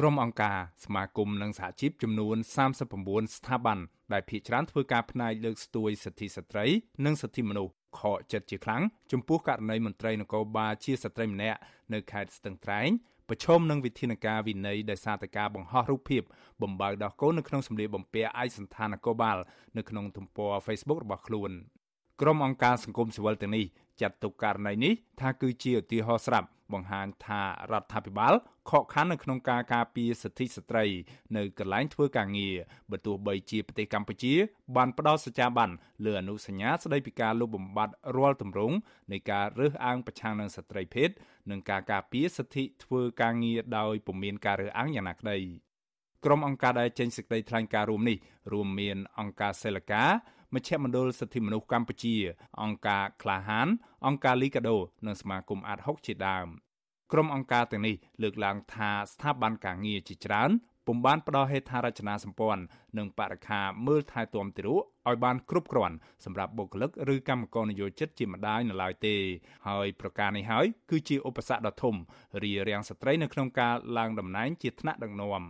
ក្រុមអង្គការសមាគមនិងសហជីពចំនួន39ស្ថាប័នដែលភាគច្រើនធ្វើការផ្នែកលើកស្ទួយសិទ្ធិស្ត្រី និងសិទ្ធិមនុស្សខកចិត្តជាខ្លាំងចំពោះករណីមន្ត្រីនគរបាលជាស្ត្រីម្នាក់នៅខេត្តស្ទឹងត្រែងប្រឈមនឹងវិធានការវិន័យដោយសារតែការបង្ហោះរូបភាពបំបើដោះកូននៅក្នុងសម្លៀកបំពាក់ឯកសណ្ឋាននគរបាលនៅក្នុងទំព័រ Facebook របស់ខ្លួន ក្រុមអង្គការសង្គមស៊ីវិលទាំងនេះចាត់ទុកករណីនេះថាគឺជាឧទាហរណ៍ស្រាប់បង្ហាញថារដ្ឋាភិបាលខកខាននៅក្នុងការការពារសិទ្ធិស្ត្រី នៅកន្លែងធ្វើការងារបើទោះបីជាប្រទេសកម្ពុជា បានផ្ដល់សច្ចាប័នលើអនុសញ្ញាស្ដីពីការលុបបំបាត់រាល់ទម្រង់នៃការរើសអើងប្រឆាំងនឹងស្ត្រីភេទនិងការការពារសិទ្ធិធ្វើការងារដោយពុំមានការរើសអើងយ៉ាងណាក្ដីក្រុមអង្គការដែលចេញសេចក្តីថ្លែងការណ៍រួមនេះរួមមានអង្គការសេលកា មជ្ឈមណ្ឌលសិទ្ធិមនុស្សកម្ពុជា អង្គការក្លាហាន អង្គការលីកាដូនិងសមាគមអាត60ជាដើមក្រុមអង្គការទាំងនេះលើកឡើងថាស្ថាប័នការងារជាច្រើនពុំបានផ្ដល់ហេដ្ឋារចនាសម្ព័ន្ធនិងបរិខាមើលថែទាំទារកឲ្យបានគ្រប់គ្រាន់សម្រាប់បុគ្គលិកឬកម្មករនិយោជិតជាម្ដាយនៅឡើយទេ ហើយប្រការនេះហើយគឺជាឧបសគ្គដ៏ធំរារាំងស្ត្រីនៅក្នុងការឡើងតំណែងជាថ្នាក់ដឹកនាំ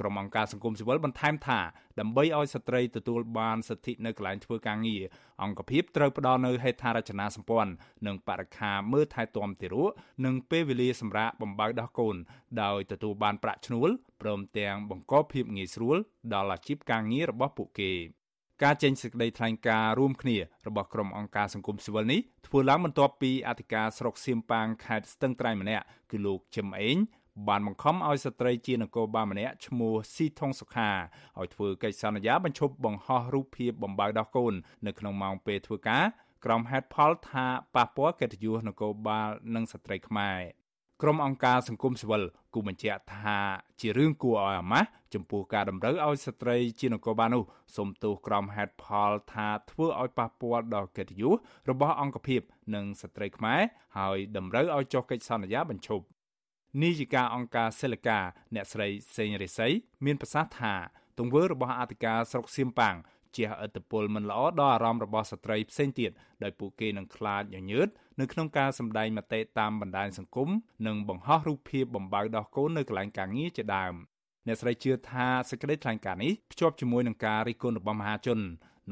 ក្រុមអង្គការសង្គមស៊ីវិលបន្ថែមថាដើម្បីឲ្យស្ត្រីទទួលបានសិទ្ធិនៅកន្លែងធ្វើការងារអង្គភាពត្រូវផ្ដល់នូវហេដ្ឋារចនាសម្ព័ន្ធនិងបរិក្ខារមើលថែទាំទារកនិងពេលវេលាសម្រាប់បំបើដោះកូនដោយទទួលបានប្រាក់ឈ្នួលព្រមទាំងបង្កភាពងាយស្រួលដល់អាជីពការងាររបស់ពួកគេការចេញសេចក្តីថ្លែងការណ៍រួមគ្នារបស់ក្រុមអង្គការសង្គមស៊ីវិលនេះធ្វើឡើងបន្ទាប់ពីអធិការស្រុកសៀមប៉ាងខេត្តស្ទឹងត្រែងម្នាក់គឺលោកជឹមអេង បានបង្ខំឲ្យស្ត្រីជានគរបាលម្នាក់ឈ្មោះស៊ីថុងសុខាឲ្យធ្វើកិច្ចសន្យាបញ្ឈប់បង្ហោះរូបភាពបំបើដោះកូននៅក្នុងម៉ោងពេលធ្វើការក្រុមហេតុផលថាប៉ះពាល់កិត្តិយសនគរបាលនិងស្ត្រីខ្មែរក្រុមអង្គការសង្គមស៊ីវិលគូបញ្ជាក់ថាជារឿងគួរឲ្យអាម៉ាស់ចំពោះការតម្រូវឲ្យស្ត្រីជានគរបាលនោះសូមទោសក្រុមហេតុផលថាធ្វើឲ្យប៉ះពាល់ដល់កិត្តិយសរបស់អង្គភាពនិងស្ត្រីខ្មែរហើយតម្រូវឲ្យចុះកិច្ចសន្យាបញ្ឈប់ នាយិកាអង្គការសិលកាអ្នកស្រីសេងរិស័យមានប្រសាសន៍ថាទង្វើរបស់អធិការស្រុកសៀមប៉ាងជាឥទ្ធិពលមិនល្អដល់អារម្មណ៍របស់ស្ត្រីផ្សេងទៀតដោយពួកគេនឹងខ្លាចញញើតនៅក្នុងការសម្ដែងមតិតាមបណ្ដាញសង្គមនិងបង្ហោះរូបភាពបំបើដោះកូននៅកន្លែងការងារជាដើមអ្នកស្រីជឿថាសេចក្តីថ្លែងការណ៍នេះភ្ជាប់ជាមួយនឹងការរិះគន់របស់មហាជន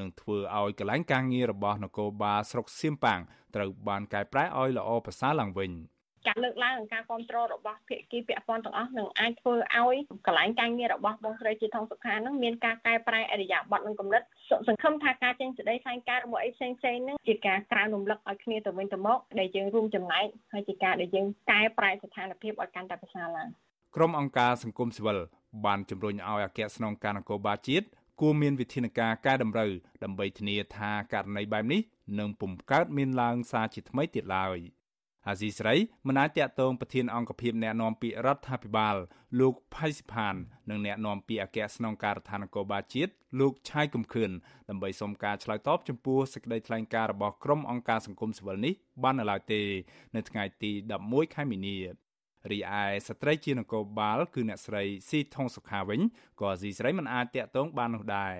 នឹងធ្វើឲ្យកន្លែងការងាររបស់នគរបាលស្រុកសៀមប៉ាងត្រូវបានកែប្រែឲ្យល្អប្រសើរឡើងវិញ។ ការលើកឡើងនិងការគ្រប់គ្រងរបស់ភាគីពាក់ព័ន្ធទាំងអស់នឹងអាចធ្វើឲ្យកន្លែងការងាររបស់បងស្រីជាថងសុខានឹងមានការកែប្រែអរិយាប័ត្រនិងគំនិតសង្ឃឹមថាការចេញសេចក្តីថ្លែងការណ៍របស់អីផ្សេងផ្សេងនឹងជាការក្រើនរំលឹកឲ្យគ្នាទៅវិញទៅមកដែលយើងរួមចំណែកហើយជាការដែលយើងកែប្រែស្ថានភាពឲ្យកាន់តែប្រសើរឡើងក្រុមអង្គការសង្គមស៊ីវិលបានជំរុញឲ្យអគ្គស្នងការនគរបាលជាតិគួរមានវិធានការកែតម្រូវដើម្បីធានាថាករណីបែបនេះនឹងពុំកើតមានឡើងសារជាថ្មីទៀតឡើយ។ អាស៊ីស្រីមិនអាចតាក់ទងប្រធានអង្គភិបអ្នកណែនាំពាក្យរដ្ឋាភិបាលលោកផៃសិផាននិងអ្នកណែនាំពាក្យអគ្គស្នងការដ្ឋាននគរបាលជាតិលោកឆាយកំខឿនដើម្បីសុំការឆ្លើយតបចំពោះសេចក្តីថ្លែងការណ៍របស់ក្រុមអង្គការសង្គមស៊ីវិលនេះបាននៅឡើយទេ នៅថ្ងៃទី11ខែមីនារីឯស្ត្រីជានគរបាលគឺអ្នកស្រីស៊ីថុងសុខាវិញក៏អាស៊ីស្រីមិនអាចតាក់ទងបាននោះដែរ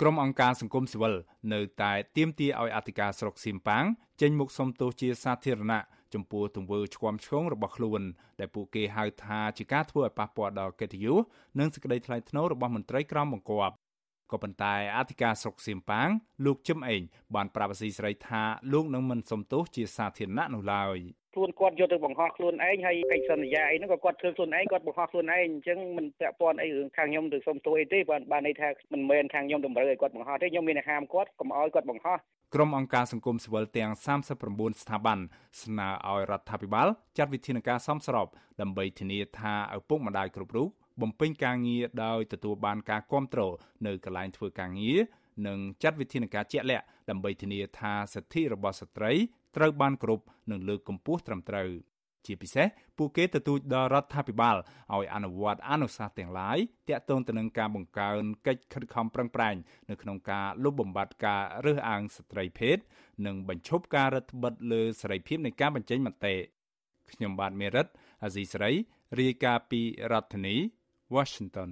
ក្រុមអង្គការសង្គមស៊ីវិលនៅតែទាមទារឲ្យអធិការស្រុកសៀមប៉ាងចេញមុខសុំទោសជាសាធារណៈ ចំពោះទង្វើឆ្គាំឆ្គងរបស់ខ្លួនដែលពួកគេហៅថាជាការធ្វើឲ្យប៉ះពាល់ដល់កិត្តិយសនិងសេចក្តីថ្លៃថ្នូររបស់មន្ត្រីក្រមបង្គាប់ក៏ប៉ុន្តែអធិការស្រុកសៀមប៉ាងលោកជឹមអេងបានប្រាប់អាស៊ីសេរីថាលោកនឹងមិនសំទោសជាសាធារណៈនោះឡើយ ខ្លួនគាត់យកទៅបង្ហោះខ្លួនឯងហើយកិច្ចសន្យាអីហ្នឹងក៏គាត់ធ្វើខ្លួនឯងគាត់បង្ហោះខ្លួនឯងអញ្ចឹងមិនពាក់ព័ន្ធអីរឿងខាងខ្ញុំទៅសុំទោសអីទេបានបានន័យថាមិនមែនខាងខ្ញុំតម្រូវឲ្យគាត់បង្ហោះទេខ្ញុំមានហាមគាត់កុំឲ្យគាត់បង្ហោះក្រុមអង្គការសង្គមស៊ីវិលទាំង39ស្ថាប័នស្នើឲ្យរដ្ឋាភិបាលចាត់វិធានការសមស្របដើម្បីធានាថាឪពុកម្ដាយគ្រប់រូបបំពេញការងារដោយទទួលបានការគ្រប់គ្រងនៅកន្លែងធ្វើការងារនិងចាត់វិធានការជាក់លាក់ដើម្បីធានាថាសិទ្ធិរបស់ស្ត្រីត្រូវបានគ្រប់និងលើកកម្ពស់ត្រឹមត្រូវជាពិសេសពួកគេទទូចដល់រដ្ឋាភិបាលឲ្យអនុវត្តអនុសាសន៍ទាំងឡាយទាក់ទងទៅនឹងការបង្កើនកិច្ចខិតខំប្រឹងប្រែងនៅក្នុងការលុបបំបាត់ការរើសអើងស្ត្រីភេទនិងបញ្ឈប់ការរដ្ឋបិទលើសេរីភាពនៃការបញ្ចេញមតិខ្ញុំបាទមេរិតអាស៊ីសេរីរាយការណ៍ពីរដ្ឋធានី Washington